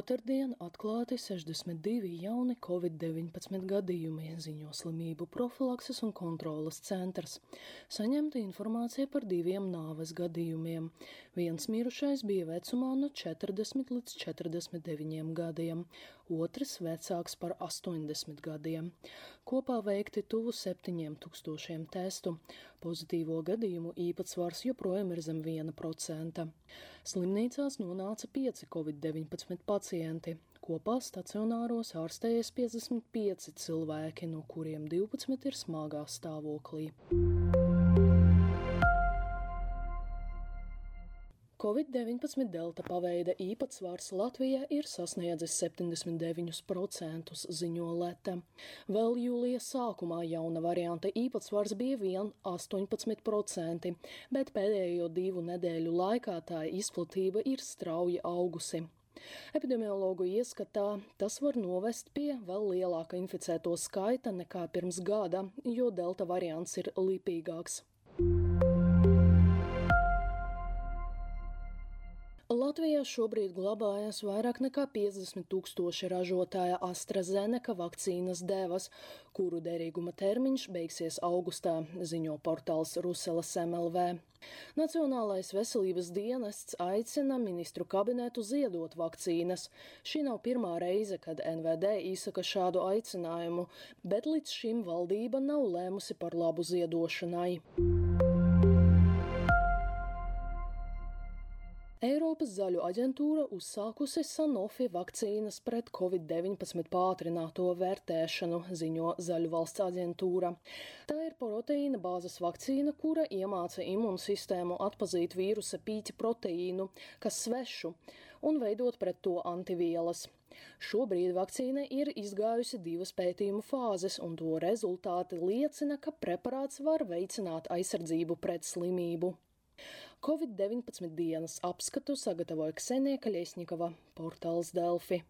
Otradien atklāti 62 jauni covid-19 gadījumi, ziņo slimību profilakses un kontrolas centrs. Saņemta informācija par diviem nāves gadījumiem. Viens mirušais bija vecumā no 40 līdz 49 gadiem, otrs vecāks par 80 gadiem. Kopā veikti tuvu 7000 testu. Pozitīvo gadījumu īpatsvars joprojām ir zem 1%. Slimnīcās nonāca 5 covid-19 pacienti. Kopā stacionāros ārstējas 55 cilvēki, no kuriem 12 ir smagā stāvoklī. Covid-19 delta paveida īpatsvars Latvijā ir sasniedzis 79%, ziņo Leta. Vēl jūlija sākumā jauna varianta īpatsvars bija vien 18%, bet pēdējo divu nedēļu laikā tā izplatība ir strauji augusi. Epidemiologu ieskatā tas var novest pie vēl lielāka inficēto skaita nekā pirms gada, jo delta variants ir lipīgāks. Latvijā šobrīd glabājas vairāk nekā 50 tūkstoši ražotāja AstraZeneca vakcīnas devas, kuru derīguma termiņš beigsies augustā, ziņo portāls Ruselas MLV. Nacionālais veselības dienests aicina ministru kabinetu ziedot vakcīnas. Šī nav pirmā reize, kad NVD izsaka šādu aicinājumu, bet līdz šim valdība nav lēmusi par labu ziedošanai. Eiropas zaļu aģentūra uzsākusi Sanofi vakcīnas pret covid-19 pātrināto vērtēšanu, ziņo Zaļu valsts aģentūra. Tā ir proteīna bāzes vakcīna, kura iemāca imūnsistēmu atpazīt vīrusa pīķa proteīnu, kas svešu, un veidot pret to antivielas. Šobrīd vakcīna ir izgājusi divas pētījumu fāzes, un to rezultāti liecina, ka preparāts var veicināt aizsardzību pret slimību. Covid-19 dienas apskatu sagatavoja Ksenija Kaļiesņikova, portāls Delfi.